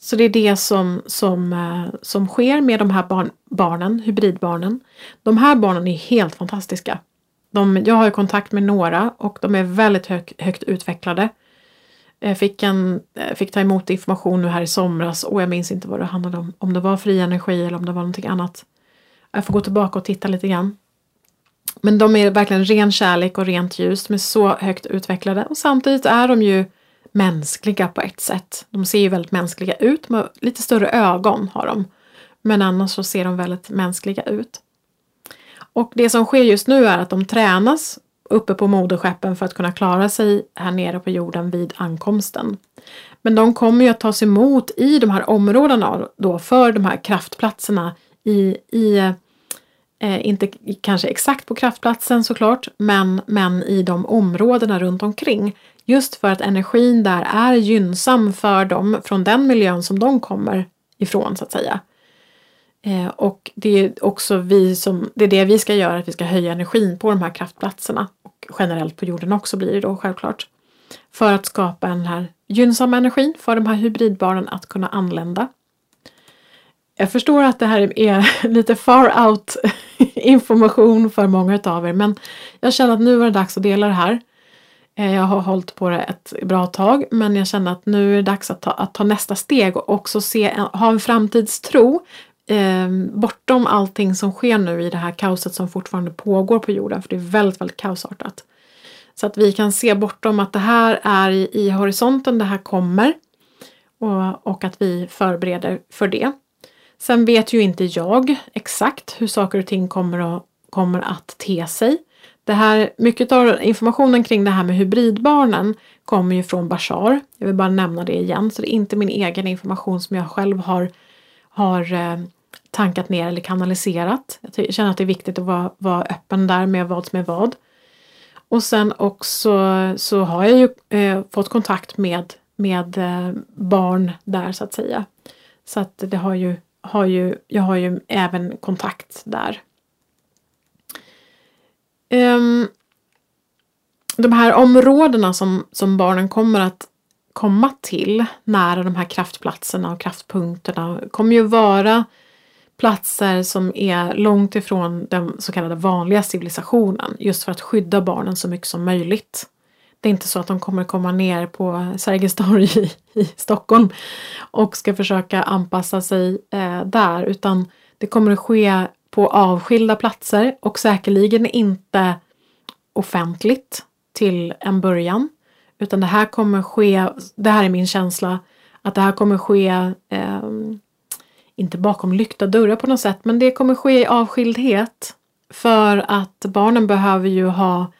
Så det är det som, som, eh, som sker med de här barn, barnen, hybridbarnen. De här barnen är helt fantastiska. De, jag har kontakt med några och de är väldigt hög, högt utvecklade. Jag fick, en, eh, fick ta emot information nu här i somras och jag minns inte vad det handlade om. Om det var fri energi eller om det var någonting annat. Jag får gå tillbaka och titta lite grann. Men de är verkligen ren kärlek och rent ljus. De är så högt utvecklade och samtidigt är de ju mänskliga på ett sätt. De ser ju väldigt mänskliga ut, med lite större ögon har de. Men annars så ser de väldigt mänskliga ut. Och det som sker just nu är att de tränas uppe på moderskeppen för att kunna klara sig här nere på jorden vid ankomsten. Men de kommer ju att tas emot i de här områdena då för de här kraftplatserna i, i eh, inte kanske exakt på kraftplatsen såklart, men, men i de områdena runt omkring Just för att energin där är gynnsam för dem från den miljön som de kommer ifrån så att säga. Eh, och det är också vi som, det är det vi ska göra, att vi ska höja energin på de här kraftplatserna. Och generellt på jorden också blir det då självklart. För att skapa den här gynnsamma energin för de här hybridbarnen att kunna anlända. Jag förstår att det här är lite far out information för många av er men jag känner att nu var det dags att dela det här. Eh, jag har hållit på det ett bra tag men jag känner att nu är det dags att ta, att ta nästa steg och också se, ha en framtidstro eh, bortom allting som sker nu i det här kaoset som fortfarande pågår på jorden för det är väldigt, väldigt kaosartat. Så att vi kan se bortom att det här är i, i horisonten, det här kommer och, och att vi förbereder för det. Sen vet ju inte jag exakt hur saker och ting kommer att, kommer att te sig. Det här, mycket av informationen kring det här med hybridbarnen kommer ju från Bashar. Jag vill bara nämna det igen, så det är inte min egen information som jag själv har, har eh, tankat ner eller kanaliserat. Jag känner att det är viktigt att vara, vara öppen där med vad som är vad. Och sen också så har jag ju eh, fått kontakt med, med eh, barn där så att säga. Så att det har ju, har ju, jag har ju även kontakt där Um, de här områdena som, som barnen kommer att komma till nära de här kraftplatserna och kraftpunkterna kommer ju vara platser som är långt ifrån den så kallade vanliga civilisationen just för att skydda barnen så mycket som möjligt. Det är inte så att de kommer komma ner på Sergels torg i, i Stockholm och ska försöka anpassa sig eh, där utan det kommer att ske på avskilda platser och säkerligen inte offentligt till en början. Utan det här kommer ske, det här är min känsla, att det här kommer ske eh, inte bakom lyckta dörrar på något sätt, men det kommer ske i avskildhet. För att barnen behöver ju ha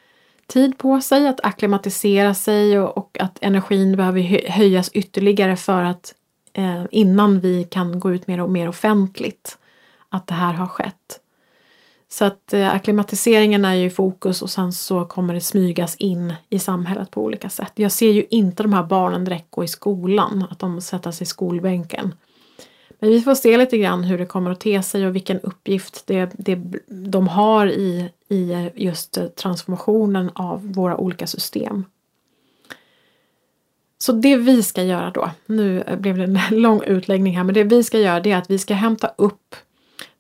tid på sig att akklimatisera sig och, och att energin behöver höjas ytterligare för att eh, innan vi kan gå ut mer och mer offentligt att det här har skett. Så att eh, akklimatiseringen är ju i fokus och sen så kommer det smygas in i samhället på olika sätt. Jag ser ju inte de här barnen direkt gå i skolan, att de sätter sig i skolbänken. Men vi får se lite grann hur det kommer att te sig och vilken uppgift det, det, de har i, i just transformationen av våra olika system. Så det vi ska göra då, nu blev det en lång utläggning här, men det vi ska göra det är att vi ska hämta upp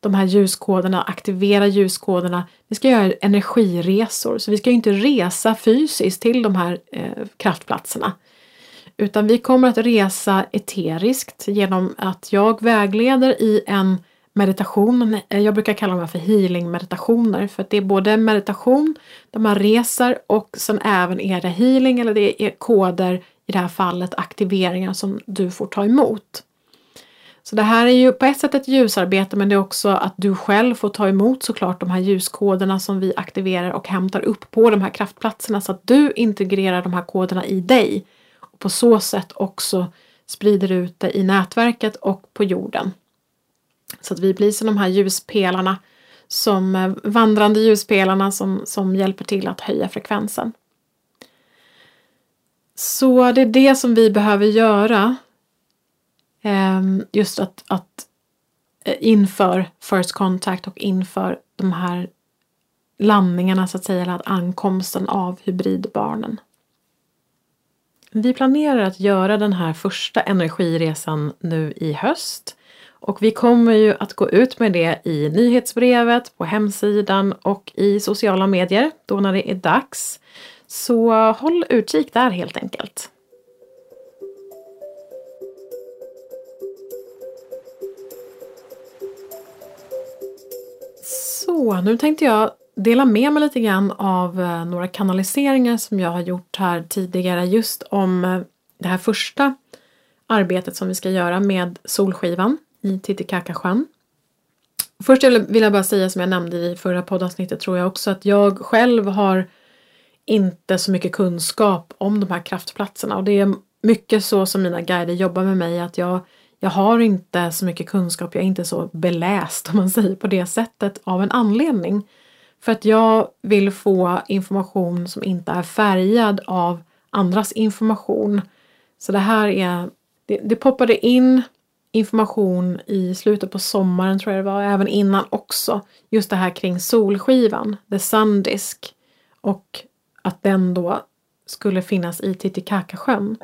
de här ljuskoderna, aktivera ljuskoderna. Vi ska göra energiresor, så vi ska inte resa fysiskt till de här eh, kraftplatserna. Utan vi kommer att resa eteriskt genom att jag vägleder i en meditation. Eh, jag brukar kalla dem för healing meditationer för att det är både meditation där man reser och sen även är det healing eller det är koder i det här fallet aktiveringar som du får ta emot. Så det här är ju på ett sätt ett ljusarbete men det är också att du själv får ta emot såklart de här ljuskoderna som vi aktiverar och hämtar upp på de här kraftplatserna så att du integrerar de här koderna i dig och på så sätt också sprider ut det i nätverket och på jorden. Så att vi blir som de här ljuspelarna, som eh, vandrande ljuspelarna som, som hjälper till att höja frekvensen. Så det är det som vi behöver göra. Ehm, just att, att eh, inför First Contact och inför de här landningarna så att säga, eller att ankomsten av hybridbarnen. Vi planerar att göra den här första energiresan nu i höst. Och vi kommer ju att gå ut med det i nyhetsbrevet, på hemsidan och i sociala medier då när det är dags. Så håll utkik där helt enkelt. Så, nu tänkte jag dela med mig lite grann av eh, några kanaliseringar som jag har gjort här tidigare just om eh, det här första arbetet som vi ska göra med Solskivan i Titicacasjön. Först vill jag bara säga som jag nämnde i förra poddavsnittet tror jag också att jag själv har inte så mycket kunskap om de här kraftplatserna och det är mycket så som mina guider jobbar med mig att jag, jag har inte så mycket kunskap, jag är inte så beläst om man säger på det sättet av en anledning. För att jag vill få information som inte är färgad av andras information. Så det här är, det, det poppade in information i slutet på sommaren tror jag det var, även innan också. Just det här kring solskivan, the sundisk. Och att den då skulle finnas i Titicacasjön.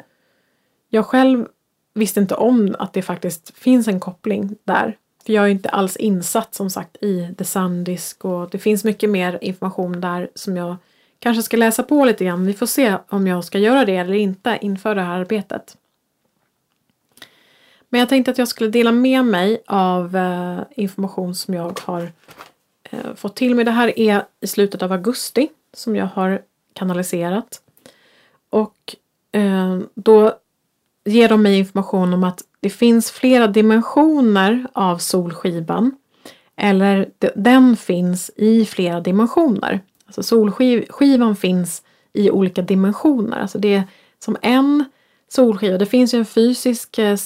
Jag själv visste inte om att det faktiskt finns en koppling där. För jag är inte alls insatt som sagt i The Sundisk och det finns mycket mer information där som jag kanske ska läsa på lite grann. Vi får se om jag ska göra det eller inte inför det här arbetet. Men jag tänkte att jag skulle dela med mig av eh, information som jag har eh, fått till mig. Det här är i slutet av augusti som jag har kanaliserat. Och eh, då ger de mig information om att det finns flera dimensioner av solskivan. Eller den finns i flera dimensioner. Alltså solskivan finns i olika dimensioner. Alltså det är som en solskiva. Det finns ju en fysisk eh.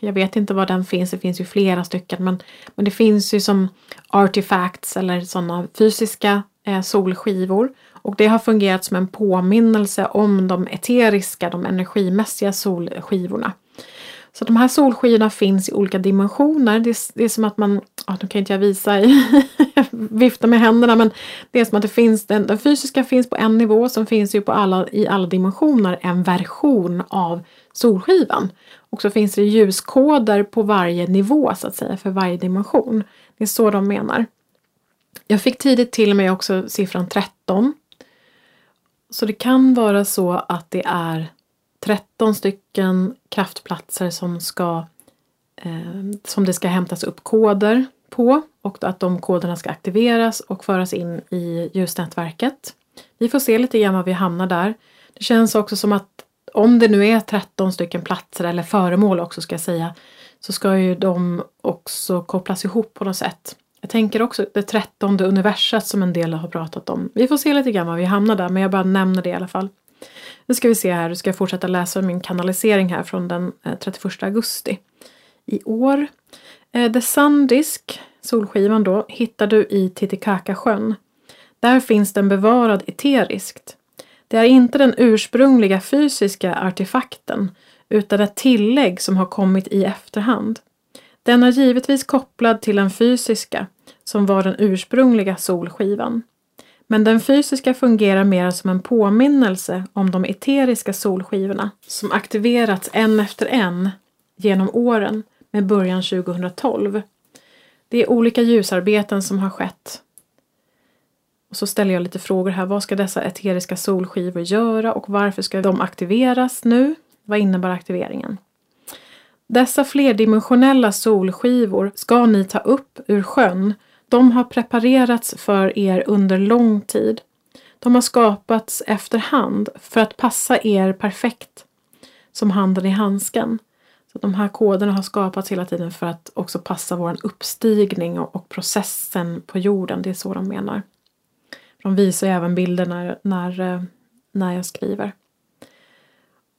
Jag vet inte var den finns, det finns ju flera stycken. Men, men det finns ju som artifacts eller sådana fysiska eh, solskivor. Och det har fungerat som en påminnelse om de eteriska, de energimässiga solskivorna. Så de här solskivorna finns i olika dimensioner. Det är, det är som att man, ja, nu kan inte jag visa i, vifta med händerna, men det är som att det finns, den, den fysiska finns på en nivå, som finns ju på alla, i alla dimensioner en version av solskivan. Och så finns det ljuskoder på varje nivå så att säga, för varje dimension. Det är så de menar. Jag fick tidigt till mig också siffran 13. Så det kan vara så att det är 13 stycken kraftplatser som ska eh, som det ska hämtas upp koder på och att de koderna ska aktiveras och föras in i ljusnätverket. Vi får se lite grann var vi hamnar där. Det känns också som att om det nu är 13 stycken platser eller föremål också ska jag säga så ska ju de också kopplas ihop på något sätt. Jag tänker också det trettonde universet som en del har pratat om. Vi får se lite grann var vi hamnar där men jag bara nämner det i alla fall. Nu ska vi se här, nu ska jag fortsätta läsa min kanalisering här från den eh, 31 augusti i år. Eh, The Sundisk, solskivan då, hittar du i Titicacasjön. Där finns den bevarad eteriskt. Det är inte den ursprungliga fysiska artefakten utan ett tillägg som har kommit i efterhand. Den är givetvis kopplad till den fysiska som var den ursprungliga solskivan. Men den fysiska fungerar mer som en påminnelse om de eteriska solskivorna som aktiverats en efter en genom åren med början 2012. Det är olika ljusarbeten som har skett. Och så ställer jag lite frågor här. Vad ska dessa eteriska solskivor göra och varför ska de aktiveras nu? Vad innebär aktiveringen? Dessa flerdimensionella solskivor ska ni ta upp ur sjön. De har preparerats för er under lång tid. De har skapats efterhand för att passa er perfekt som handen i handsken. Så de här koderna har skapats hela tiden för att också passa vår uppstigning och, processen på jorden. Det är så de menar. De visar även bilder när, när, eh, när jag skriver.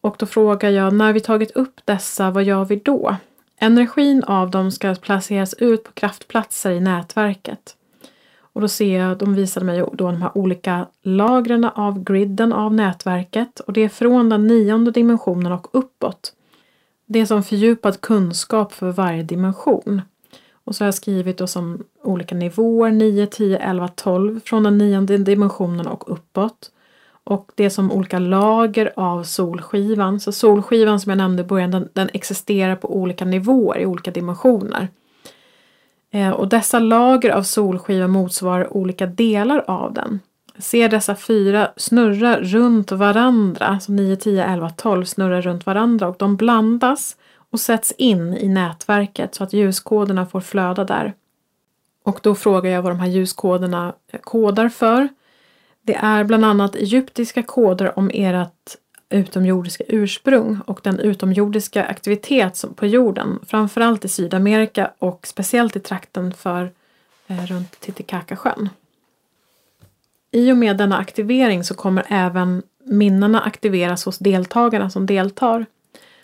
Och då frågar jag, när vi tagit upp dessa, vad gör vi då? Energin av dem ska placeras ut på kraftplatser i nätverket. Och då ser jag, de visade mig då de här olika lagren av griden av nätverket och det är från den nionde dimensionen och uppåt. Det är som fördjupad kunskap för varje dimension. Och så har jag skrivit då som olika nivåer 9, 10, 11, 12 från den nionde dimensionen och uppåt. Och det är som olika lager av solskivan. Så solskivan som jag nämnde i början den, den existerar på olika nivåer i olika dimensioner. Eh, och dessa lager av solskiva motsvarar olika delar av den. Ser dessa fyra snurra runt varandra, så 9, 10, 11, 12 snurrar runt varandra och de blandas och sätts in i nätverket så att ljuskoderna får flöda där. Och då frågar jag vad de här ljuskoderna kodar för. Det är bland annat egyptiska koder om ert utomjordiska ursprung och den utomjordiska aktivitet på jorden, framförallt i Sydamerika och speciellt i trakten för eh, runt Titicacasjön. I och med denna aktivering så kommer även minnena aktiveras hos deltagarna som deltar.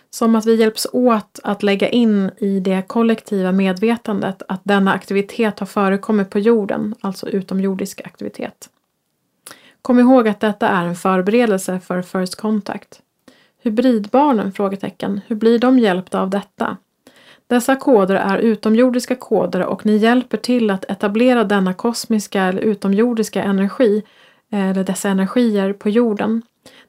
Som att vi hjälps åt att lägga in i det kollektiva medvetandet att denna aktivitet har förekommit på jorden, alltså utomjordisk aktivitet. Kom ihåg att detta är en förberedelse för First Contact. Hybridbarnen? Frågetecken. Hur blir de hjälpta av detta? Dessa koder är utomjordiska koder och ni hjälper till att etablera denna kosmiska eller utomjordiska energi eller dessa energier på jorden.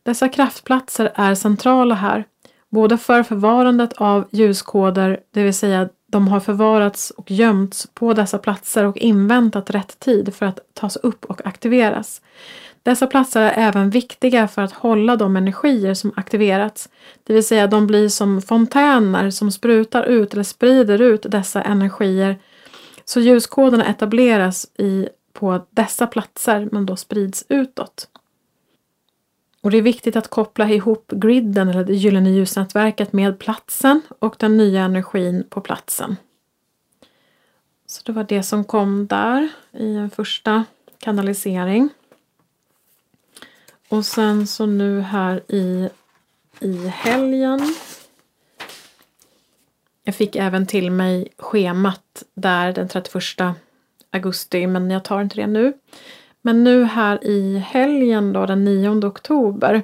Dessa kraftplatser är centrala här, både för förvarandet av ljuskoder, det vill säga de har förvarats och gömts på dessa platser och inväntat rätt tid för att tas upp och aktiveras. Dessa platser är även viktiga för att hålla de energier som aktiverats, det vill säga de blir som fontäner som sprutar ut eller sprider ut dessa energier. Så ljuskoderna etableras i, på dessa platser men då sprids utåt. Och det är viktigt att koppla ihop griden eller det gyllene ljusnätverket med platsen och den nya energin på platsen. Så det var det som kom där i en första kanalisering. Och sen så nu här i, i helgen. Jag fick även till mig schemat där den 31 augusti men jag tar inte det nu. Men nu här i helgen då den 9 oktober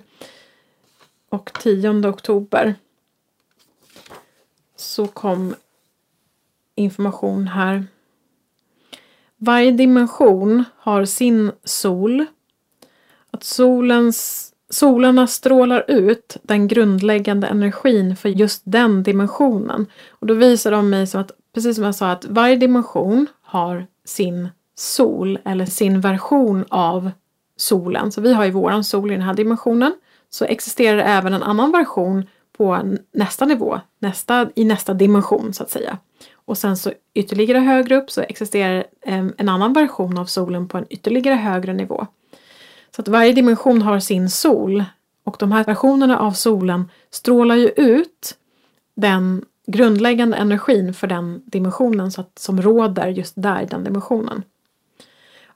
och 10 oktober så kom information här. Varje dimension har sin sol att solens, solarna strålar ut den grundläggande energin för just den dimensionen. Och då visar de mig som att, precis som jag sa, att varje dimension har sin sol eller sin version av solen. Så vi har ju våran sol i den här dimensionen. Så existerar det även en annan version på nästa nivå, nästa, i nästa dimension så att säga. Och sen så ytterligare högre upp så existerar eh, en annan version av solen på en ytterligare högre nivå. Så att varje dimension har sin sol och de här versionerna av solen strålar ju ut den grundläggande energin för den dimensionen så att, som råder just där i den dimensionen.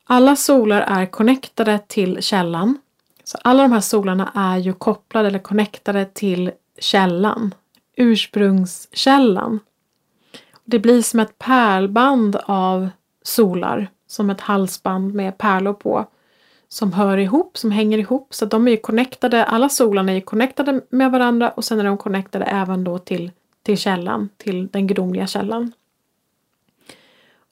Alla solar är connectade till källan. Så alla de här solarna är ju kopplade eller connectade till källan, ursprungskällan. Det blir som ett pärlband av solar, som ett halsband med pärlor på som hör ihop, som hänger ihop. Så de är ju connectade, alla solarna är ju connectade med varandra och sen är de connectade även då till, till källan, till den gudomliga källan.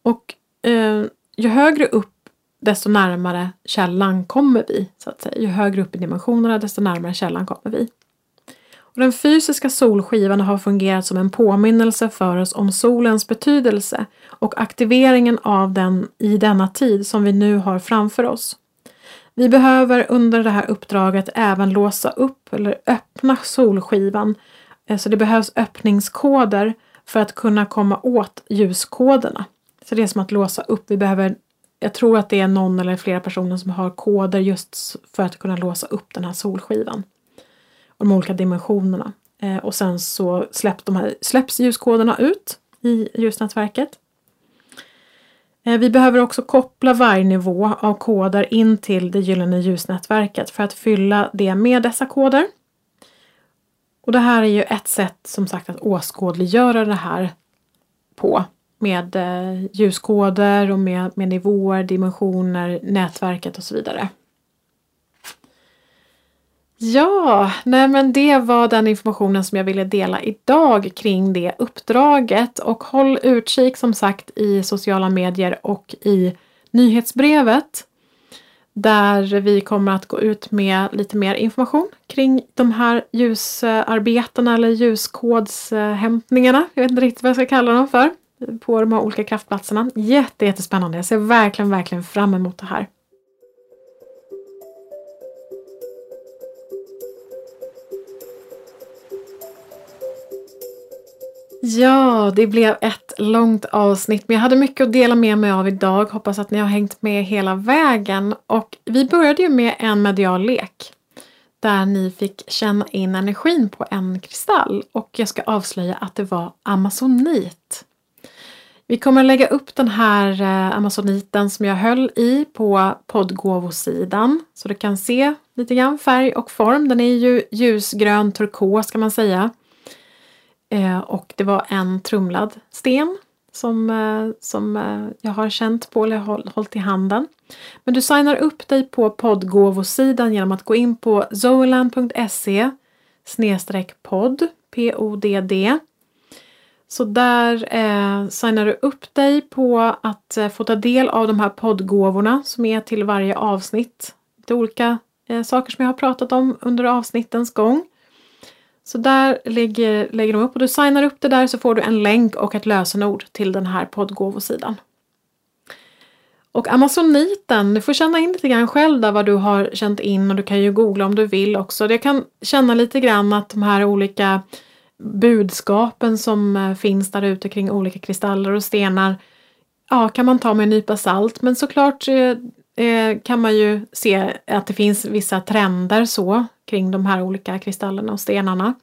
Och eh, ju högre upp desto närmare källan kommer vi. så att säga. Ju högre upp i dimensionerna desto närmare källan kommer vi. Och den fysiska solskivan har fungerat som en påminnelse för oss om solens betydelse och aktiveringen av den i denna tid som vi nu har framför oss. Vi behöver under det här uppdraget även låsa upp eller öppna solskivan. Eh, så det behövs öppningskoder för att kunna komma åt ljuskoderna. Så det är som att låsa upp. Vi behöver, jag tror att det är någon eller flera personer som har koder just för att kunna låsa upp den här solskivan. Och de olika dimensionerna. Eh, och sen så släpp de här, släpps ljuskoderna ut i ljusnätverket. Eh, vi behöver också koppla varje nivå av koder in till det gyllene ljusnätverket för att fylla det med dessa koder. Och det här är ju ett sätt som sagt att åskådliggöra det här på med eh, ljuskoder och med, med nivåer, dimensioner, nätverket och så vidare. Ja, nej men det var den informationen som jag ville dela idag kring det uppdraget och håll utkik som sagt i sociala medier och i nyhetsbrevet där vi kommer att gå ut med lite mer information kring de här ljusarbetena eller ljuskodshämtningarna. Jag vet inte riktigt vad jag ska kalla dem för på de här olika kraftplatserna. Jätte, jättespännande. Jag ser verkligen, verkligen fram emot det här. Ja, det blev ett långt avsnitt men jag hade mycket att dela med mig av idag. Hoppas att ni har hängt med hela vägen. Och vi började ju med en medial lek där ni fick känna in energin på en kristall och jag ska avslöja att det var amazonit. Vi kommer att lägga upp den här eh, amazoniten som jag höll i på poddgåvosidan så du kan se lite grann färg och form. Den är ju ljusgrön turkos kan man säga. Eh, och det var en trumlad sten som, eh, som eh, jag har känt på eller håll, hållit i handen. Men du signar upp dig på poddgåvosidan genom att gå in på zoeland.se snedstreck podd, P-O-D-D. Så där eh, signar du upp dig på att eh, få ta del av de här poddgåvorna som är till varje avsnitt. Lite olika eh, saker som jag har pratat om under avsnittens gång. Så där lägger, lägger de upp och du signar upp det där så får du en länk och ett lösenord till den här poddgåvosidan. Och Amazoniten, du får känna in lite grann själv där vad du har känt in och du kan ju googla om du vill också. Jag kan känna lite grann att de här olika budskapen som eh, finns där ute kring olika kristaller och stenar ja, kan man ta med en nypa salt men såklart eh, eh kan man ju se att det finns vissa trender så kring de här olika kristallerna och stenarna.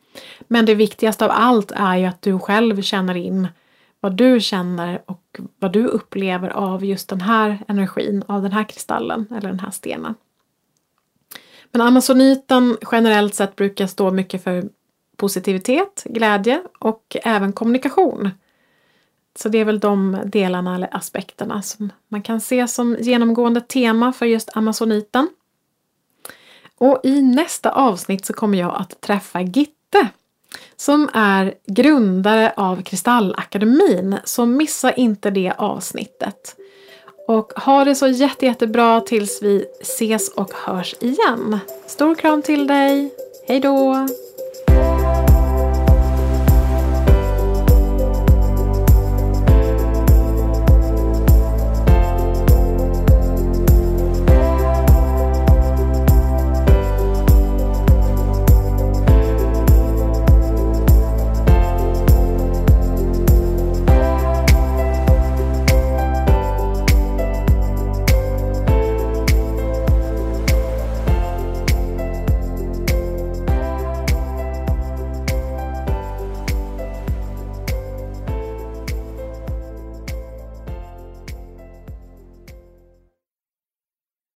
Men det viktigaste av allt är ju att du själv känner in vad du känner och vad du upplever av just den här energin, av den här kristallen eller den här stenen. Men amazoniten generellt sett brukar stå mycket för positivitet, glädje och även kommunikation. Så det är väl de delarna eller aspekterna som man kan se som genomgående tema för just amazoniten. Och i nästa avsnitt så kommer jag att träffa Gitte som är grundare av Kristallakademin. Så missa inte det avsnittet. Och ha det så jätte, jättebra tills vi ses och hörs igen. Stor kram till dig. Hej då!